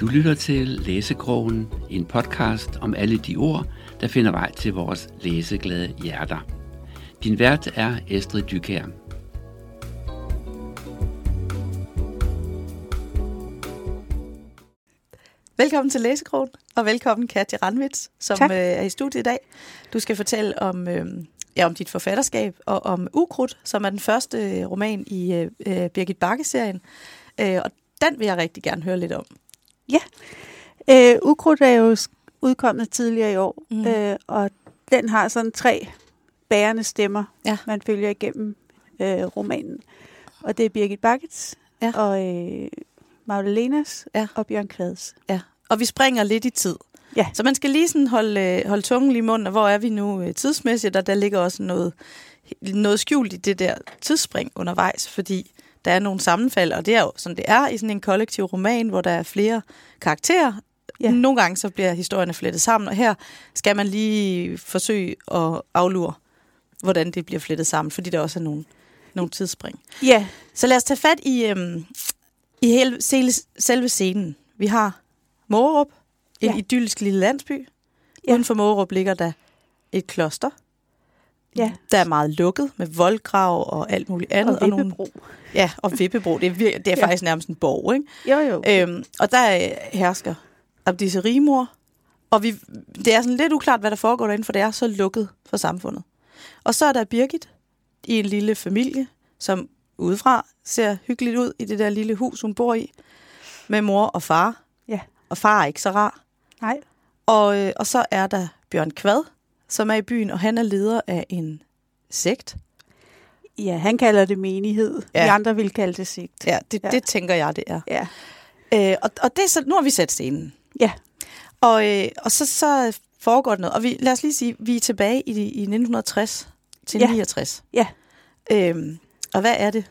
Du lytter til Læsekrogen, en podcast om alle de ord, der finder vej til vores læseglade hjerter. Din vært er Estrid Dykær. Velkommen til Læsekrogen, og velkommen Katja Randvits, som Tak. øh, er i studiet i dag. Du skal fortælle om, øh, ja, om dit forfatterskab og om Ukrudt, som er den første øh, roman i øh, Birgit Bakke-serien. Øh, og den vil jeg rigtig gerne høre lidt om. Øh, Ukrudt er jo udkommet tidligere i år, Mm. øh, og den har sådan tre bærende stemmer, Ja. man følger igennem øh, romanen. Og det er Birgit Bakkets, Ja. og øh, Magnalenas Ja. og Bjørn Kvads. Ja. Og vi springer lidt i tid. Ja. Så man skal lige sådan holde, øh, holde tungen lige i munden, og hvor er vi nu øh, tidsmæssigt, og der ligger også noget, noget skjult i det der tidsspring undervejs, fordi der er nogle sammenfald, og det er jo sådan, det er i sådan en kollektiv roman, hvor der er flere karakterer. Ja. Nogle gange så bliver historierne flettet sammen, og her skal man lige forsøge at aflure, hvordan det bliver flettet sammen, fordi der også er nogle, nogle tidsspring. Ja, Så lad os tage fat i, øhm, i hele, selve, selve scenen. Vi har Mårup, en Ja. idyllisk lille landsby. Ja. Uden for Mårup ligger der et kloster. Ja. Der er meget lukket med voldgrav og alt muligt andet. og nogle, Vippebro. ja, og Vippebro. Det er, vir- det er Ja. faktisk nærmest en borg, ikke? Jo, jo. Øhm, og der øh, hersker Abdisse Rimor. Og vi, det er sådan lidt uklart, hvad der foregår derinde, for det er så lukket for samfundet. Og så er der Birgit i en lille familie, som udefra ser hyggeligt ud i det der lille hus, hun bor i, med mor og far. Ja. Og far er ikke så rar. Nej. Og, øh, og så er der Bjørn Kvad, som er i byen, og han er leder af en sekt. Ja, han kalder det menighed. Ja. De andre vil kalde det sigt. Ja, det, ja. Det tænker jeg, det er. Ja. Øh, og, og det er så, nu har vi sat scenen. Ja. Og, øh, og så, så foregår det noget. Og vi, lad os lige sige, vi er tilbage i, i 1960 til Ja. 69. Ja. Øhm, og hvad er det?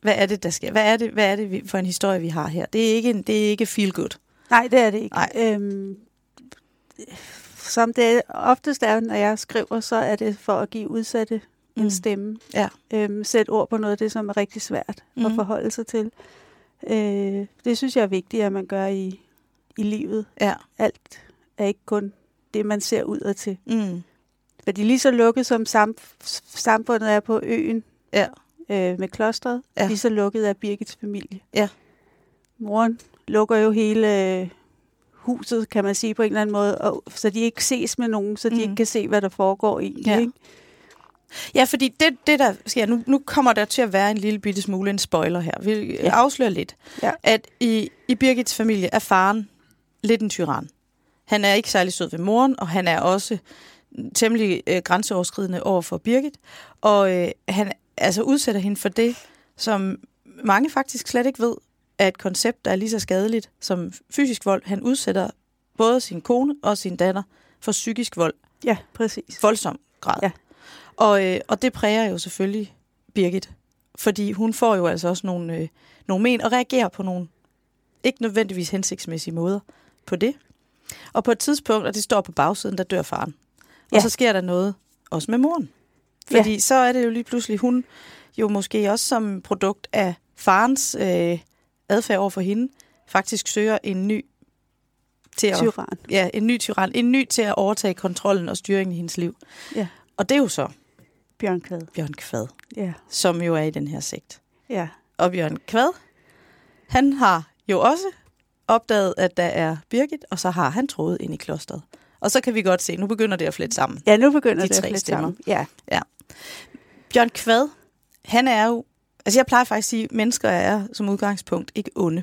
Hvad er det, der sker? Hvad er det, hvad er det for en historie, vi har her? Det er ikke, en, det er ikke feel good. Nej, det er det ikke. Nej. Øhm, som det oftest er, når jeg skriver, så er det for at give udsatte mm. En stemme. Ja. Øhm, sætte ord på noget af det, som er rigtig svært mm. At forholde sig til. Øh, det synes jeg er vigtigt, at man gør i, i livet. Ja. Alt er ikke kun det, man ser ud af til. Mm. Fordi lige så lukket som sam- samfundet er på øen Ja. øh, med klostret, Ja. lige så lukket er Birgits familie. Ja. Moren lukker jo hele huset, kan man sige på en eller anden måde, og, så de ikke ses med nogen, så de Mhm. mm. ikke kan se, hvad der foregår i. Ja. Ikke? Ja, fordi det, det der sker, nu, nu kommer der til at være en lille bitte smule en spoiler her. Vi. Ja. afslører lidt, Ja. at i, i Birgits familie er faren lidt en tyran. Han er ikke særlig sød ved moren, og han er også temmelig øh, grænseoverskridende over for Birgit. Og øh, han altså udsætter hende for det, som mange faktisk slet ikke ved, er et koncept, der er lige så skadeligt som fysisk vold. Han udsætter både sin kone og sin datter for psykisk vold Ja, præcis. voldsom grad. Ja. Og, øh, og det præger jo selvfølgelig Birgit, fordi hun får jo altså også nogle, øh, nogle men og reagerer på nogle ikke nødvendigvis hensigtsmæssige måder på det. Og på et tidspunkt, og det står på bagsiden, der dør faren. Og Ja. så sker der noget også med moren. Fordi ja. så er det jo lige pludselig, hun jo måske også som produkt af farens øh, adfærd over for hende, faktisk søger en ny til at, Tyran. ja, en ny tyran, en ny til at overtage kontrollen og styringen i hendes liv. Ja. Og det er jo så Bjørn Kvad. Bjørn Kvad, Ja. som jo er i den her sekt. Ja. Og Bjørn Kvad, han har jo også opdaget, at der er Birgit, og så har han troet ind i klosteret. Og så kan vi godt se, nu begynder det at flette sammen. ja, nu begynder De det at flette stemmer. sammen. Ja. Bjørn Kvad, han er jo... Altså jeg plejer faktisk at sige, at mennesker er som udgangspunkt ikke onde.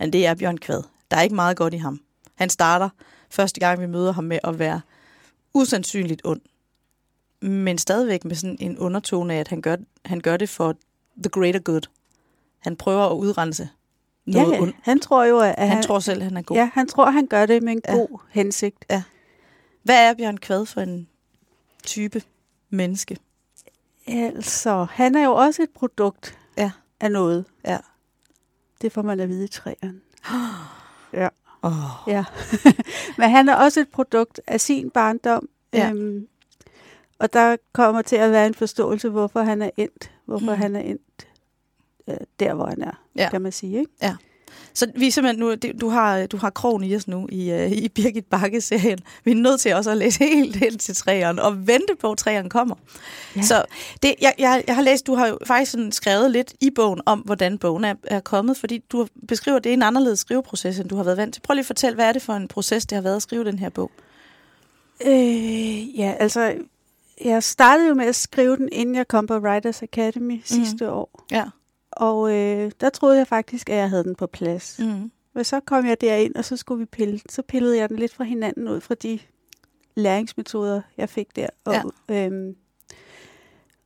Men det er Bjørn Kvad. Der er ikke meget godt i ham. Han starter første gang, vi møder ham med at være usandsynligt ond. Men stadigvæk med sådan en undertone af, at han gør, han gør det for the greater good. Han prøver at udrense noget ja, ondt. han tror jo, at Han, han, tror selv, han er god. ja, han tror, han gør det med en Ja. ja. god hensigt. Hvad er Bjørn Kvad for en type menneske? Altså, han er jo også et produkt Ja. af noget. Ja. Det får man at vide i træerne. Ja. Oh. Ja. Men han er også et produkt af sin barndom. Ja. Øhm, og der kommer til at være en forståelse, hvorfor han er endt. Hvorfor Mm. han er endt øh, der, hvor han er, Ja. kan man sige. Ikke? Ja. Så vi er simpelthen nu, du har, du har krogen i os nu i, uh, i Birgit Bakke-serien. Vi er nødt til også at læse helt hen til træerne og vente på, at træerne kommer. Ja. Så det, jeg, jeg, jeg har læst, du har jo faktisk sådan skrevet lidt i bogen om, hvordan bogen er, er kommet, fordi du beskriver, det er en anderledes skriveproces, end du har været vant til. Prøv lige at fortælle, hvad er det for en proces, det har været at skrive den her bog? Øh, ja, altså, jeg startede jo med at skrive den, inden jeg kom på Writers Academy mm. sidste år. Ja. Og øh, der troede jeg faktisk, at jeg havde den på plads. Mm. Men så kom jeg derind, og så skulle vi pille. Så pillede jeg den lidt fra hinanden ud fra de læringsmetoder, jeg fik der. Og, ja. øhm,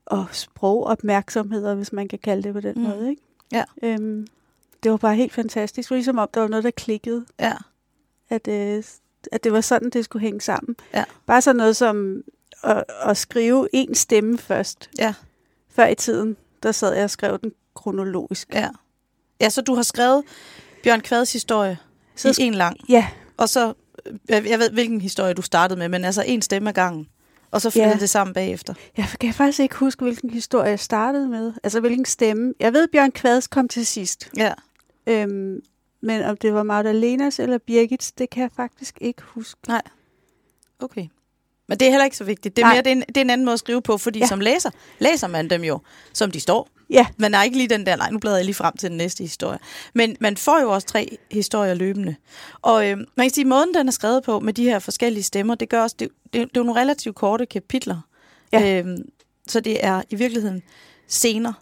og sprogopmærksomheder, hvis man kan kalde det på den mm. måde. Ikke? Ja. Øhm, det var bare helt fantastisk. Det var ligesom om, der var noget, der klikkede. Ja. At, øh, at det var sådan, det skulle hænge sammen. Ja. Bare sådan noget som at, at skrive en stemme først. Ja. Før i tiden, der sad jeg og skrev den kronologisk. Ja. Ja, så du har skrevet Bjørn Kvads historie Så i en lang. Ja, Og så, øh, jeg jeg ved, hvilken historie du startede med, men altså en stemme ad gangen. Og så flyttede Ja. det sammen bagefter. Jeg kan faktisk ikke huske, hvilken historie jeg startede med. Altså, hvilken stemme. Jeg ved, Bjørn Kvads kom til sidst. Ja. Øhm, men om det var Magdalenas eller Birgits, det kan jeg faktisk ikke huske. Okay. Men det er heller ikke så vigtigt. Det er, Nej. mere, det er, en, det er en anden måde at skrive på, fordi. Ja. som læser, læser man dem jo, som de står. Ja, Man er ikke lige den der, nej, nu bladrer jeg lige frem til den næste historie. Men man får jo også tre historier løbende. Og øh, man kan sige, at måden, den er skrevet på med de her forskellige stemmer, det gør også, det, det, det er jo nogle relativt korte kapitler. Ja. Øhm, så det er i virkeligheden scener.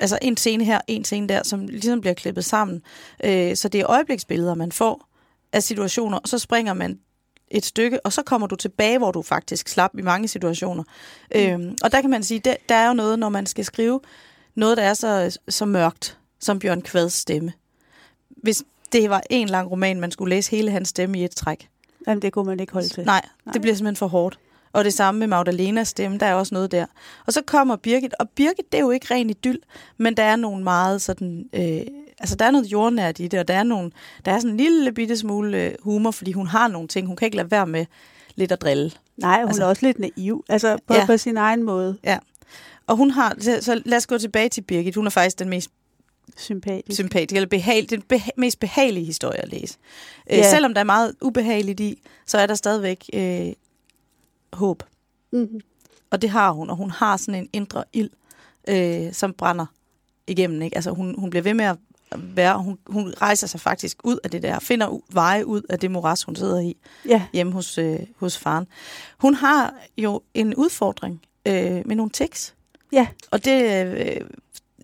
Altså en scene her, en scene der, som ligesom bliver klippet sammen. Øh, så det er øjebliksbilleder, man får af situationer, og så springer man et stykke, og så kommer du tilbage, hvor du faktisk slap i mange situationer. Mm. Øhm, og der kan man sige, der, der er jo noget, når man skal skrive noget, der er så, så mørkt, som Bjørn Kvads stemme. Hvis det var en lang roman, man skulle læse hele hans stemme i et træk. Jamen, det kunne man ikke holde til. Nej, Nej. det bliver simpelthen for hårdt. Og det samme med Magdalenas stemme, der er også noget der. Og så kommer Birgit, og Birgit, det er jo ikke ren idyll, men der er nogle meget sådan, øh, altså der er noget jordnært i det, og der er, nogle, der er sådan en lille bitte smule øh, humor, fordi hun har nogle ting, hun kan ikke lade være med lidt at drille. Nej, hun Altså- er også lidt naiv. Altså, på, Ja. ja. på sin egen måde Og hun har, så, så lad os gå tilbage til Birgit, hun er faktisk den mest sympatisk. sympatisk, eller behag, den beha- mest behagelige historie at læse. Øh, Ja. selvom der er meget ubehageligt i, så er der stadigvæk øh, håb. mm-hmm. Og det har hun, og hun har sådan en indre ild, øh, som brænder igennem. Ikke? Altså hun, hun bliver ved med at være, hun, hun rejser sig faktisk ud af det der, finder veje ud af det moras, hun sidder i Ja, hjemme hos, øh, hos faren. Hun har jo en udfordring øh, med nogle tics, ja, og det øh,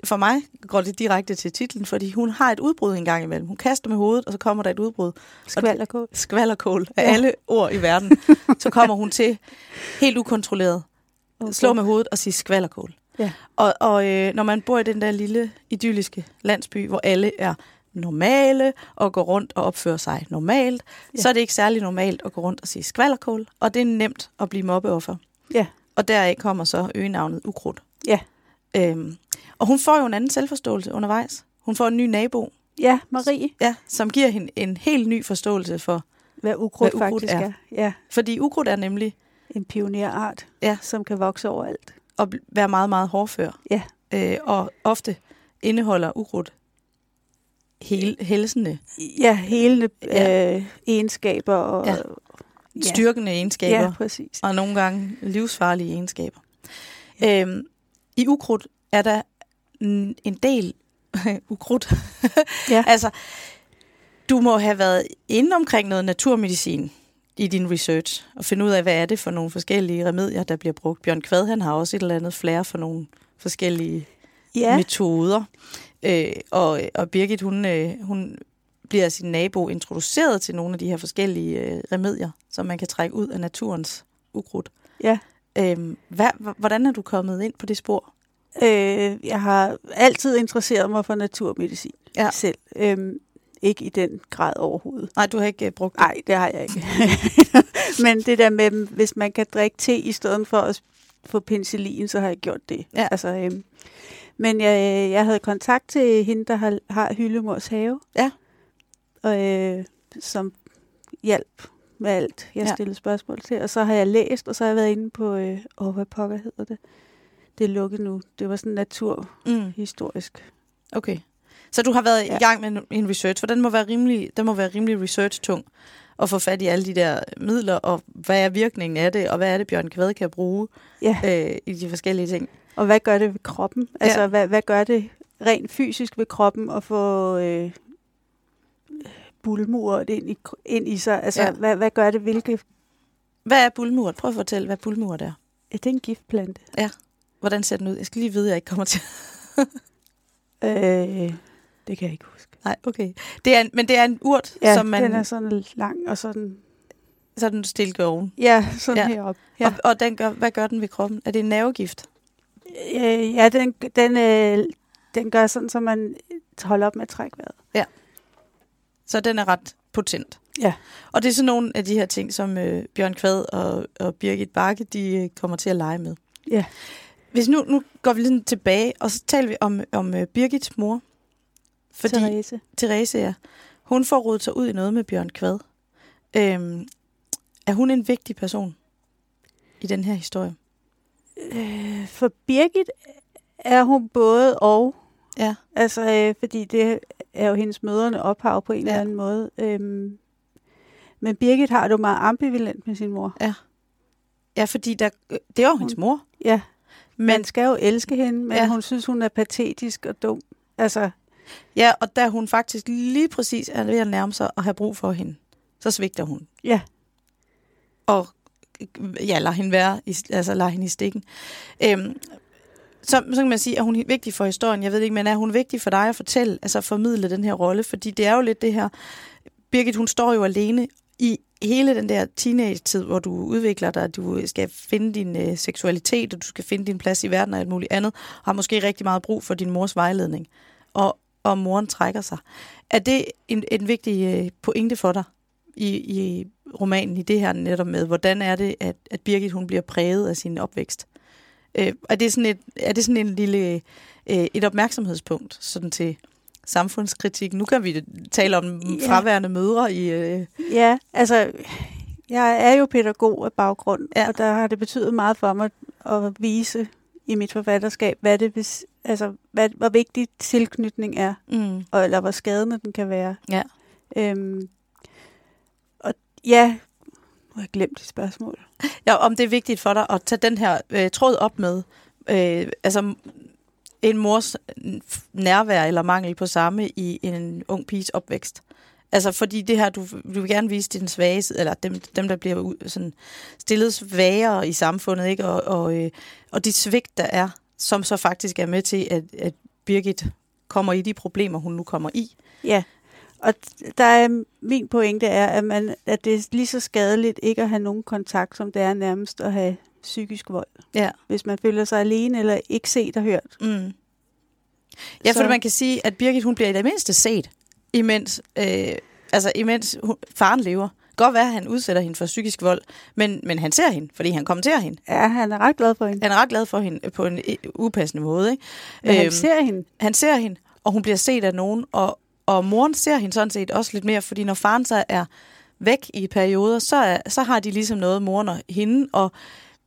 for mig går det direkte til titlen, fordi hun har et udbrud en gang imellem. Hun kaster med hovedet, og så kommer der et udbrud. skvalderkål. Skvallerkål af Ja. alle ord i verden. Så kommer hun til helt ukontrolleret okay. slå med hovedet og sige skvallerkål. Ja. Og, og øh, når man bor i den der lille idylliske landsby, hvor alle er normale og går rundt og opfører sig normalt, ja. Så er det ikke særlig normalt at gå rundt og sige skvallerkål, og det er nemt at blive mobbeoffer. Ja. Og deraf kommer så øgenavnet ukrudt. Ja. Øhm, og hun får jo en anden selvforståelse undervejs. Hun får en ny nabo, Ja, Marie. ja, som giver hende en helt ny forståelse for, Hvad ukrudt, Hvad ukrudt faktisk er. er. Ja, fordi ukrudt er nemlig en pionerart, Ja. som kan vokse overalt. bl- være meget, meget hårdfør. Ja. Øh, og ofte indeholder ukrudt hele, helsende, Ja, hele Ja. øh, egenskaber og... Ja. Ja. styrkende egenskaber, Ja, præcis. og nogle gange livsfarlige egenskaber. Øhm, I ukrudt er der en del ukrudt. Ja. altså, du må have været inde omkring noget naturmedicin i din research, og finde ud af, hvad er det for nogle forskellige remedier, der bliver brugt. Bjørn Kvad, han har også et eller andet flere for nogle forskellige Ja, metoder. Øh, og, og Birgit, hun, øh, hun bliver sin nabo introduceret til nogle af de her forskellige øh, remedier, som man kan trække ud af naturens ukrudt. ja. Øh, hvad, hvordan er du kommet ind på det spor? Øh, jeg har altid interesseret mig for naturmedicin Ja. selv. Øhm, ikke i den grad overhovedet. Nej, du har ikke øh, brugt det. Nej, det har jeg ikke. Men det der med, hvis man kan drikke te i stedet for at få penicillin, så har jeg gjort det. Ja. Altså, øhm, men jeg, jeg havde kontakt til hende, der har, har Hyllemors have. Ja. Og, øh, som hjalp med alt, jeg Ja. stillede spørgsmål til. Og så har jeg læst, og så har jeg været inde på, øh, åh, hvad pokker hedder det? Det er lukket nu. Det var sådan naturhistorisk. Mm, okay. Så du har været Ja. i gang med en, research, for den må være rimelig, den må være rimelig research-tung at få fat i alle de der midler, og hvad er virkningen af det, og hvad er det, Bjørn Kvad kan bruge Ja. øh, i de forskellige ting. Og hvad gør det ved kroppen? Altså, Ja. hvad, hvad gør det rent fysisk ved kroppen at få øh, bulmuret ind i, ind i sig? Altså, Ja. ja. hvad, hvad gør det? Hvilke... Hvad er bulmuret? Prøv at fortælle, hvad bulmuret er. Er det en giftplante? Hvordan ser den ud? Jeg skal lige vide, at jeg ikke kommer til. Øh, det kan jeg ikke huske. Nej, okay. Det er en, men det er en urt, Ja, som man den er sådan lang og sådan... sådan stilke oven. Ja, sådan Ja. ja. heroppe. Ja. Ja. Og, og den gør, hvad gør den ved kroppen? Er det en nervegift? Øh, ja, den, den, øh, den gør sådan, så man holder op med at trække vejret. Så den er ret potent. Ja. Og det er sådan nogle af de her ting, som øh, Bjørn Kvad og, og Birgit Bakke, de øh, kommer til at lege med. Ja. Hvis nu, nu går vi lidt tilbage, og så taler vi om, om øh, Birgits mor. Fordi Therese. Therese, ja, hun får rodet sig ud i noget med Bjørn Kvad. Øhm, er hun en vigtig person i den her historie? Øh, for Birgit er hun både og. Ja. Altså, øh, fordi det er jo hendes mødrene ophav på en Ja. eller anden måde. Øhm, men Birgit har det jo meget ambivalent med sin mor. Ja, fordi der, øh, det er jo hendes mor. Ja, Men, man skal jo elske hende, men Ja. ja. hun synes, hun er patetisk og dum. Altså, ja, og da hun faktisk lige præcis er ved at nærme sig og have brug for hende, så svigter hun. ja. og ja, lad hende være, i, altså lad hende i stikken. Øhm, så, så kan man sige, at hun er vigtig for historien. Jeg ved ikke, men er hun vigtig for dig at fortælle, altså at formidle den her rolle? Fordi det er jo lidt det her, Birgit, hun står jo alene i hele den der teenage-tid, hvor du udvikler dig, du skal finde din øh, seksualitet, og du skal finde din plads i verden og alt muligt andet, og har måske rigtig meget brug for din mors vejledning. Og, og moren trækker sig. Er det en, en vigtig øh, pointe for dig i, i romanen, i det her netop med, hvordan er det, at, at Birgit hun bliver præget af sin opvækst? Øh, er, det sådan et, er det sådan en lille øh, et opmærksomhedspunkt sådan til samfundskritik? Nu kan vi tale om Ja. fraværende mødre i... Øh, Ja, altså, jeg er jo pædagog af baggrund, Ja. og der har det betydet meget for mig at vise i mit forfatterskab, hvad det, hvis, altså, hvad, hvor vigtig tilknytning er, mm, og, eller hvor skadende den kan være. Ja. Øhm, og ja, nu har jeg glemt det spørgsmål. ja, om det er vigtigt for dig at tage den her øh, tråd op med, øh, altså en mors nærvær eller mangel på samme i en ung piges opvækst. Altså fordi det her, du, du vil gerne vise din svage side, eller dem, dem der bliver ud, sådan, stillet svagere i samfundet, ikke? Og, og, øh, og de svigt, der er, som så faktisk er med til, at, at Birgit kommer i de problemer, hun nu kommer i. Ja, og der er min pointe er, at, man, at det er lige så skadeligt ikke at have nogen kontakt, som det er nærmest at have psykisk vold. Ja. Hvis man føler sig alene eller ikke set og hørt. Mm. Ja, for man kan sige, at Birgit hun bliver i det mindste set, imens, øh, altså, imens hun, faren lever. Godt være, at han udsætter hende for psykisk vold, men, men han ser hende, fordi han kommenterer hende. Ja, han er ret glad for hende. Han er ret glad for hende på en øh, upassende måde. Ikke? Men han Øhm, ser hende. han ser hende, og hun bliver set af nogen, og, og moren ser hende sådan set også lidt mere, fordi når faren så er væk i perioder, så, er, så har de ligesom noget, moren og hende, og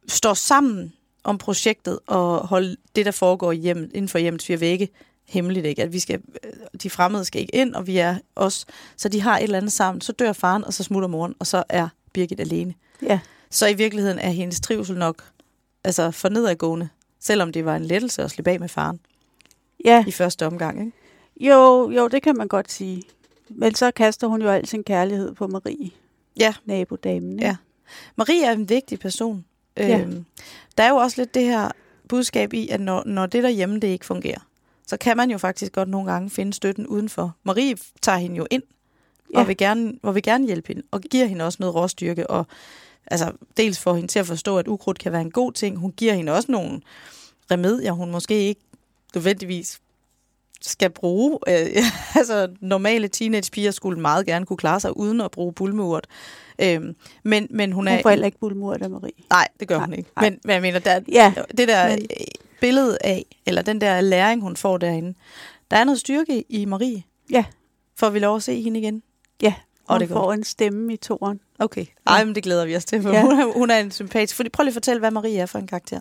står sammen om projektet og holde det, der foregår i hjemmet, inden for hjemmets fire vægge, hemmeligt. Ikke? At vi skal, øh, de fremmede skal ikke ind, og vi er os. Så de har et eller andet sammen. Så dør faren, og så smutter moren, og så er Birgit alene. Ja. Så i virkeligheden er hendes trivsel nok altså for nedadgående, selvom det var en lettelse at slippe af med faren Ja, i første omgang. Ikke? Jo, jo, det kan man godt sige. Men så kaster hun jo al sin kærlighed på Marie. Ja. Nabodamen. ikke? Ja. Marie er en vigtig person. Ja. Øhm, der er jo også lidt det her budskab i, at når, når det derhjemme det ikke fungerer, så kan man jo faktisk godt nogle gange finde støtten udenfor. Marie tager hende jo ind, ja. Og vil gerne, og vil gerne hjælpe hende, og giver hende også noget råstyrke, og altså, dels får hende til at forstå, at ukrudt kan være en god ting. Hun giver hende også nogle remedier, hun måske ikke nødvendigvis skal bruge. Øh, altså, normale teenagepiger skulle meget gerne kunne klare sig uden at bruge bulmeurt. Øhm, men, men hun er... Hun får heller ikke bulmurt af Marie. Nej, det gør Nej, hun ikke. nej. Men, men jeg mener, der, Ja, det der men- billede af, eller den der læring, hun får derinde, der er noget styrke i Marie. Ja. Får vi lov at se hende igen? Ja, Og hun det er får en stemme i toren. Okay. Ej, men det glæder vi os til, for Ja. hun, er, hun er en sympatisk. Fordi, prøv lige at fortælle, hvad Marie er for en karakter.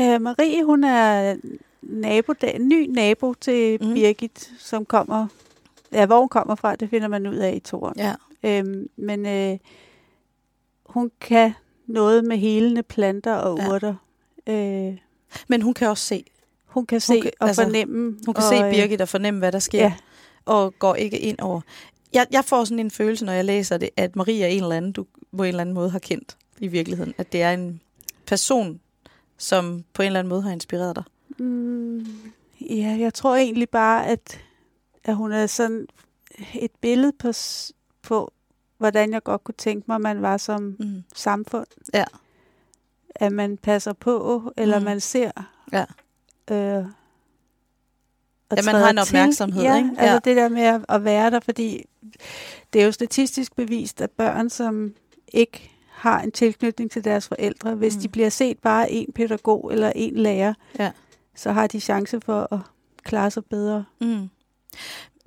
Øh, Marie, hun er nabo, en ny nabo til Mm. Birgit, som kommer, ja, hvor hun kommer fra, det finder man ud af i toren. Ja. Øhm, men øh, hun kan noget med helende planter og Ja. urter. Øh, Men hun kan også se. hun kan se kan- og altså, fornemme. Hun kan og, se øh, Birgit og fornemme, hvad der sker, Ja, og går ikke ind over. Jeg, jeg får sådan en følelse, når jeg læser det, at Marie er en eller anden, du på en eller anden måde har kendt i virkeligheden. At det er en person, som på en eller anden måde har inspireret dig. Mm, ja, jeg tror egentlig bare, at, at hun er sådan et billede på, på, hvordan jeg godt kunne tænke mig, man var som Mm. samfund. Ja. At man passer på, eller Mm. man ser. Ja. Øh, og Ja, man har en opmærksomhed, ja, ikke? altså Ja. det der med at, at være der, fordi det er jo statistisk bevist, at børn, som ikke har en tilknytning til deres forældre, hvis Mm. de bliver set bare en pædagog eller en lærer, Ja. Så har de chance for at klare sig bedre. Mm.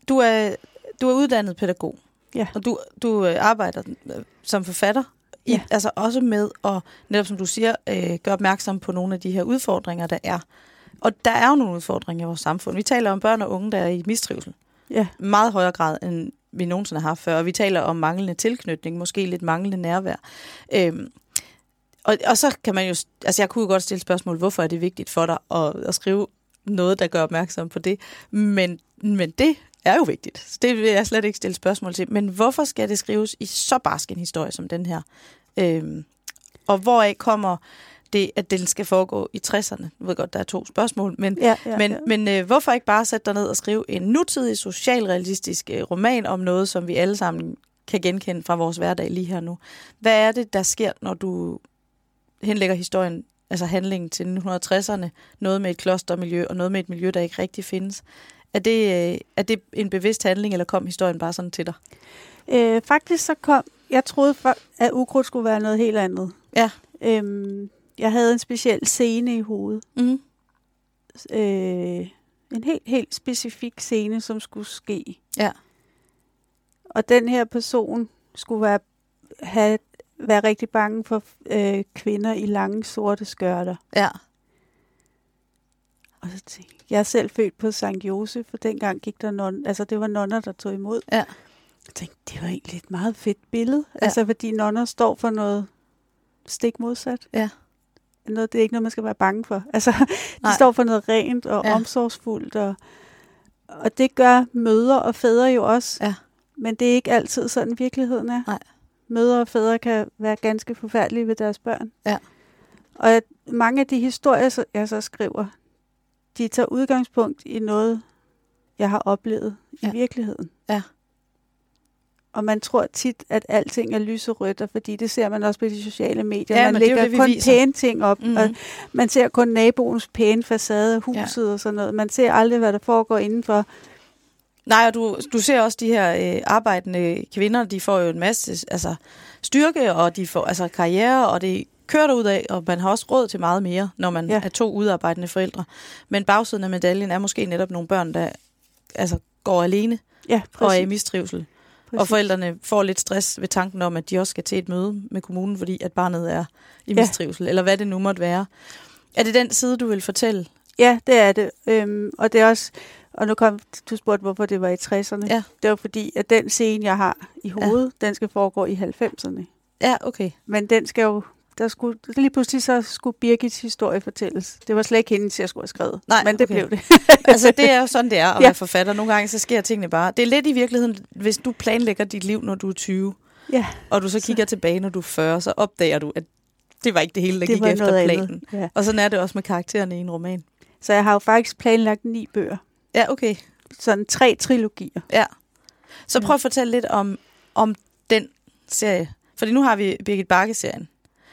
Du, er, du er uddannet pædagog, Ja. og du, du øh, arbejder øh, som forfatter, i, Ja. altså også med at, netop som du siger, øh, gøre opmærksom på nogle af de her udfordringer, der er. Og der er jo nogle udfordringer i vores samfund. Vi taler om børn og unge, der er i mistrivsel. Ja, meget højere grad, end vi nogensinde har haft før. Og vi taler om manglende tilknytning, måske lidt manglende nærvær. Øhm, og, og så kan man jo... Altså, jeg kunne jo godt stille spørgsmål, hvorfor er det vigtigt for dig at, at skrive noget, der gør opmærksom på det? Men, men det er jo vigtigt. Så det vil jeg slet ikke stille spørgsmål til. Men hvorfor skal det skrives i så barsk en historie som den her? Øhm, og hvoraf kommer det, at den skal foregå i 60'erne? Jeg ved godt, der er to spørgsmål, men ja, ja, men, ja. men øh, hvorfor ikke bare sætte dig ned og skrive en nutidig, socialrealistisk øh, roman om noget, som vi alle sammen kan genkende fra vores hverdag lige her nu? Hvad er det, der sker, når du henlægger historien, altså handlingen til 1960'erne, noget med et klostermiljø og noget med et miljø, der ikke rigtig findes? Er det, øh, er det en bevidst handling, eller kom historien bare sådan til dig? Øh, faktisk så kom, jeg troede, at ukrudt skulle være noget helt andet. Ja. Øhm, jeg havde en speciel scene i hovedet. Mm. Øh, en helt, helt specifik scene, som skulle ske. Ja. Og den her person skulle være, have, være rigtig bange for øh, kvinder i lange sorte skørter. Ja. Og så tænkte jeg, jeg er selv født på Sankt Josef, for dengang gik der non, altså det var nonner, der tog imod. Ja. Jeg tænkte, det var egentlig et meget fedt billede. Ja. Altså fordi nonner står for noget stik modsat. Ja. Noget, det er ikke noget, man skal være bange for. Altså, de Nej. står for noget rent og ja. omsorgsfuldt. Og, og det gør mødre og fædre jo også. Ja. Men det er ikke altid sådan, virkeligheden er. Nej. Mødre og fædre kan være ganske forfærdelige ved deres børn. Ja. Og at mange af de historier, jeg så skriver, de tager udgangspunkt i noget, jeg har oplevet Ja. i virkeligheden. Ja. Og man tror tit, at alting er lyserødt, og fordi det ser man også på de sociale medier. Ja, man det er lægger det, kun viser. pæne ting op, Mm. mm. og man ser kun naboens pæne facade af huset ja. og sådan noget. Man ser aldrig, hvad der foregår indenfor. Nej, og du, du ser også de her øh, arbejdende kvinder, de får jo en masse altså, styrke, og de får altså karriere, og det kører ud af, og man har også råd til meget mere, når man ja. Ja. er to udarbejdende forældre. Men bagsiden af medaljen er måske netop nogle børn, der altså, går alene Ja, og er i mistrivsel. præcis. Og forældrene får lidt stress ved tanken om, at de også skal til et møde med kommunen, fordi at barnet er i Ja. mistrivsel, eller hvad det nu måtte være. Er det den side, du vil fortælle? Ja, det er det. Øhm, og det er også, og nu kom du spurgte, hvorfor det var i 60'erne. Ja. Det var fordi, at den scene, jeg har i hovedet, ja. den skal foregå i 90'erne. Ja, okay. Men den skal jo, der skulle, lige pludselig så skulle Birgits historie fortælles. Det var slet ikke hende, jeg skulle have skrevet. Nej, men det okay. blev det. altså, det er jo sådan, det er at Ja. være forfatter. Nogle gange, så sker tingene bare. Det er lidt i virkeligheden, hvis du planlægger dit liv, når du er 20, ja, og du så kigger tilbage, når du er 40, så opdager du, at det var ikke det hele, der det gik efter planen. andet. Ja. Og sådan er det også med karaktererne i en roman. Så jeg har jo faktisk planlagt ni bøger. Ja, okay. Sådan tre trilogier. Ja. Så prøv at fortælle lidt om, om den serie. Fordi nu har vi Birgit Bakke-serien.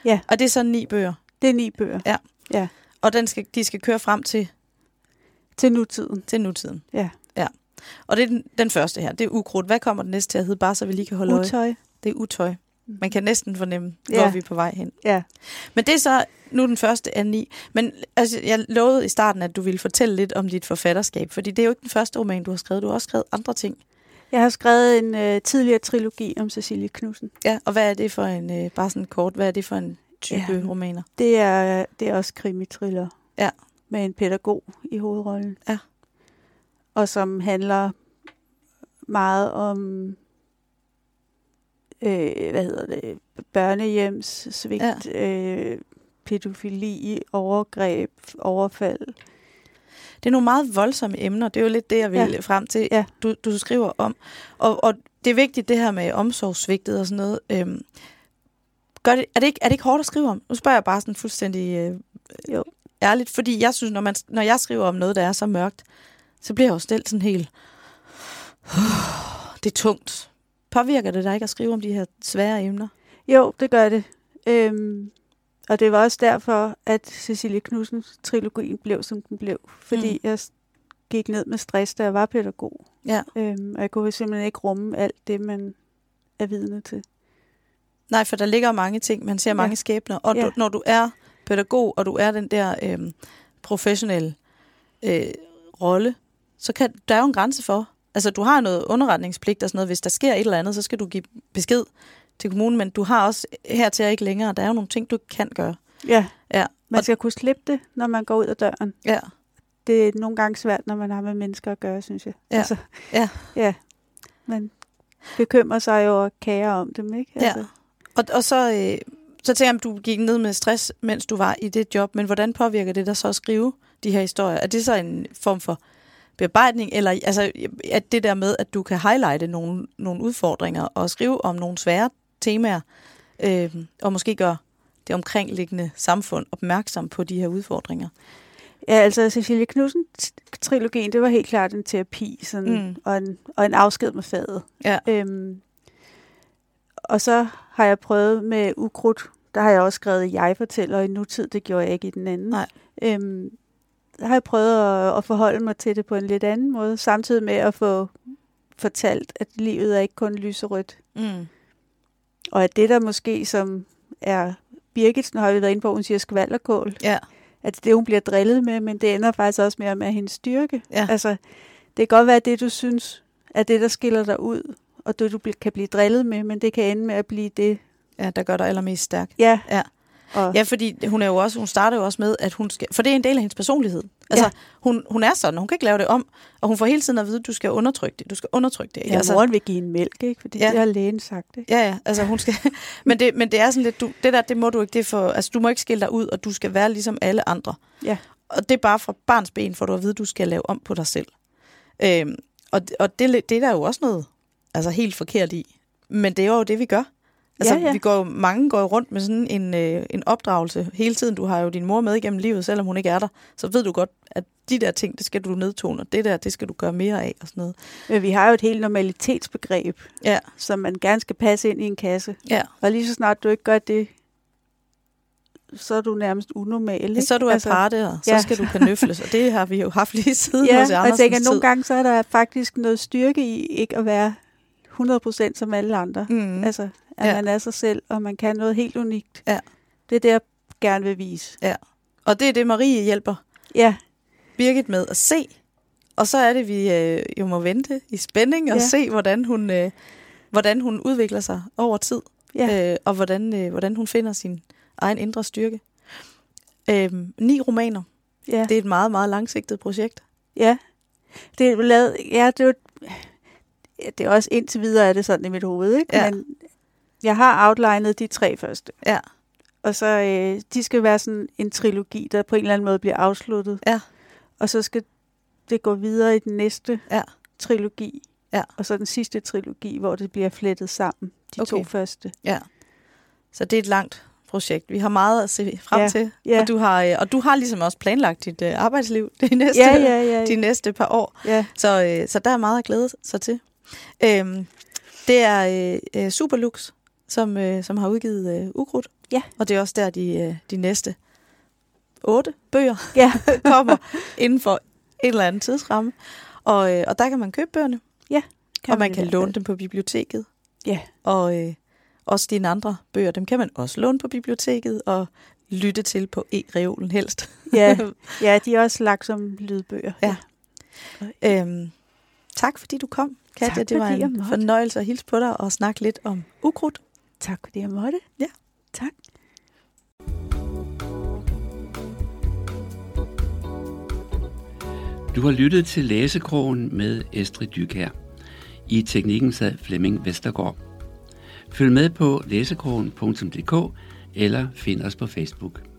Ja. Og det er så ni bøger. Det er ni bøger. Ja. Ja, Og den skal, de skal køre frem til, til nutiden. til nutiden. Ja. ja. Og det er den, den første her. Det er ukrudt. Hvad kommer den næste til at hedde? Bare så vi lige kan holde øje. Utøj. Det er utøj. Man kan næsten fornemme, Ja. hvor vi er på vej hen. Ja. Men det er så nu den første af ni. Men altså, jeg lovede i starten, at du ville fortælle lidt om dit forfatterskab. Fordi det er jo ikke den første roman, du har skrevet. Du har også skrevet andre ting. Jeg har skrevet en øh, tidligere trilogi om Cecilie Knudsen. Ja, og hvad er det for en, øh, bare sådan kort, hvad er det for en type Ja. romaner? Det er, det er også krimitriller. Ja. med en pædagog i hovedrollen. Ja. Og som handler meget om, øh, hvad hedder det, børnehjems svigt, ja. øh, pædofili, overgreb, overfald. Det er nogle meget voldsomme emner. Det er jo lidt det, jeg vil ja. frem til, ja. du, du skriver om. Og, og det er vigtigt, det her med omsorgssvigtet og sådan noget. Øhm, gør det, er, det ikke, er det ikke hårdt at skrive om? Nu spørger jeg bare sådan fuldstændig øh, jo. ærligt, fordi jeg synes, når, man, når jeg skriver om noget, der er så mørkt, så bliver jeg jo stillet sådan helt... Det er tungt. Påvirker det dig ikke at skrive om de her svære emner? Jo, det gør det. Øhm, og det var også derfor, at Cecilie Knudsens trilogien blev, som den blev. Fordi mm. jeg gik ned med stress, da jeg var pædagog. Ja. Øhm, og jeg kunne simpelthen ikke rumme alt det, man er vidne til. Nej, for der ligger mange ting, man ser ja. mange skæbner. Og ja. du, når du er pædagog, og du er den der øhm, professionelle øh, rolle, så kan der er jo en grænse for. Altså, du har noget underretningspligt og sådan noget. Hvis der sker et eller andet, så skal du give besked til kommunen, men du har også her til ikke længere. Der er jo nogle ting, du kan gøre. Ja, ja. man skal kunne slippe det, når man går ud af døren. Ja. Det er nogle gange svært, når man har med mennesker at gøre, synes jeg. Ja. Altså, ja. ja. Man bekymrer sig jo og kære om dem, ikke? Altså. Ja. Og, og så, øh, så tænker jeg, at du gik ned med stress, mens du var i det job, men hvordan påvirker det dig så at skrive de her historier? Er det så en form for bearbejdning, eller altså, at det der med, at du kan highlighte nogle, nogle udfordringer og skrive om nogle svære temaer, øh, og måske gøre det omkringliggende samfund opmærksom på de her udfordringer. Ja, altså Cecilie Knudsen-trilogien, det var helt klart en terapi, sådan, mm. og, en, og en afsked med faget. Ja. Øhm, og så har jeg prøvet med ukrudt, der har jeg også skrevet jeg fortæller i nutid, det gjorde jeg ikke i den anden. Nej. Øhm, har jeg prøvet at, at forholde mig til det på en lidt anden måde, samtidig med at få fortalt, at livet er ikke kun lyserødt. Mm. Og at det der måske, som er Birgit, nu har vi været inde på, hun siger skvalderkål. Ja. At det, hun bliver drillet med, men det ender faktisk også med at være hendes styrke. Ja. Altså, det kan godt være, at det, du synes, er det, der skiller dig ud, og det, du kan blive drillet med, men det kan ende med at blive det... Ja, der gør dig allermest stærk. Ja. ja. Og ja, fordi hun er jo også, hun starter jo også med, at hun skal, for det er en del af hendes personlighed. Altså, ja. hun, hun er sådan, hun kan ikke lave det om, og hun får hele tiden at vide, at du skal undertrykke det, du skal undertrykke det. Ja, altså, moren vil give en mælk, ikke? Fordi ja. det har lægen sagt, det. Ja, ja, altså hun skal, men, det, men det er sådan lidt, du, det der, det må du ikke, det for, altså du må ikke skille dig ud, og du skal være ligesom alle andre. Ja. Og det er bare fra barns ben, for du at vide, at du skal lave om på dig selv. Øhm, og og det, det er der jo også noget altså helt forkert i. Men det er jo det, vi gør. Altså, ja, ja. vi går jo, mange går jo rundt med sådan en, øh, en opdragelse hele tiden. Du har jo din mor med igennem livet, selvom hun ikke er der. Så ved du godt, at de der ting, det skal du nedtone, og det der, det skal du gøre mere af og sådan noget. Men vi har jo et helt normalitetsbegreb, ja. som man gerne skal passe ind i en kasse. Ja. Og lige så snart du ikke gør det, så er du nærmest unormal. Ikke? Så er du altså, aparte, og så ja. skal du kanøfles, og det har vi jo haft lige siden ja, hos og jeg tænker, at nogle gange så er der faktisk noget styrke i ikke at være 100% som alle andre. Mm. Altså, at ja. man er sig selv, og man kan noget helt unikt. Ja. Det er det, jeg gerne vil vise. Ja. Og det er det, Marie hjælper ja. Birgit med at se. Og så er det, vi øh, jo må vente i spænding og ja. se, hvordan hun, øh, hvordan hun udvikler sig over tid. Ja. Øh, og hvordan, øh, hvordan hun finder sin egen indre styrke. Øh, ni romaner. Ja. Det er et meget, meget langsigtet projekt. Ja. Det er lavet, ja, det er, det er også indtil videre er det sådan i mit hoved, ikke? Ja. Men jeg har outlinet de tre første. Ja. Og så øh, de skal være sådan en trilogi, der på en eller anden måde bliver afsluttet. Ja. Og så skal det gå videre i den næste ja. trilogi. Ja. Og så den sidste trilogi, hvor det bliver flettet sammen, de okay. to første. Ja. Så det er et langt projekt. Vi har meget at se frem ja. til. Ja. Og, du har, øh, og du har ligesom også planlagt dit uh, arbejdsliv de næste, ja, ja, ja, ja. de næste par år. Ja. Så, uh, så der er meget at glæde sig til. Øhm, det er uh, Superlux, som, uh, som har udgivet uh, Ukrudt. Ja. Og det er også der, de, uh, de næste otte bøger ja. kommer inden for en eller anden tidsramme. Og, uh, og der kan man købe bøgerne. Ja. Kan og man kan låne dem på biblioteket. Ja. Og uh, også dine andre bøger, dem kan man også låne på biblioteket og lytte til på e-reolen helst. ja. ja, de er også lagt som lydbøger. Ja. Øhm, tak fordi du kom, Katja. Tak, det var en fornøjelse at hilse på dig og snakke lidt om ukrudt. Tak fordi jeg måtte. Ja. Tak. Du har lyttet til Læsekrogen med Estrid Dykær. I teknikken sad Flemming Vestergaard. Følg med på læsekrogen.dk eller find os på Facebook.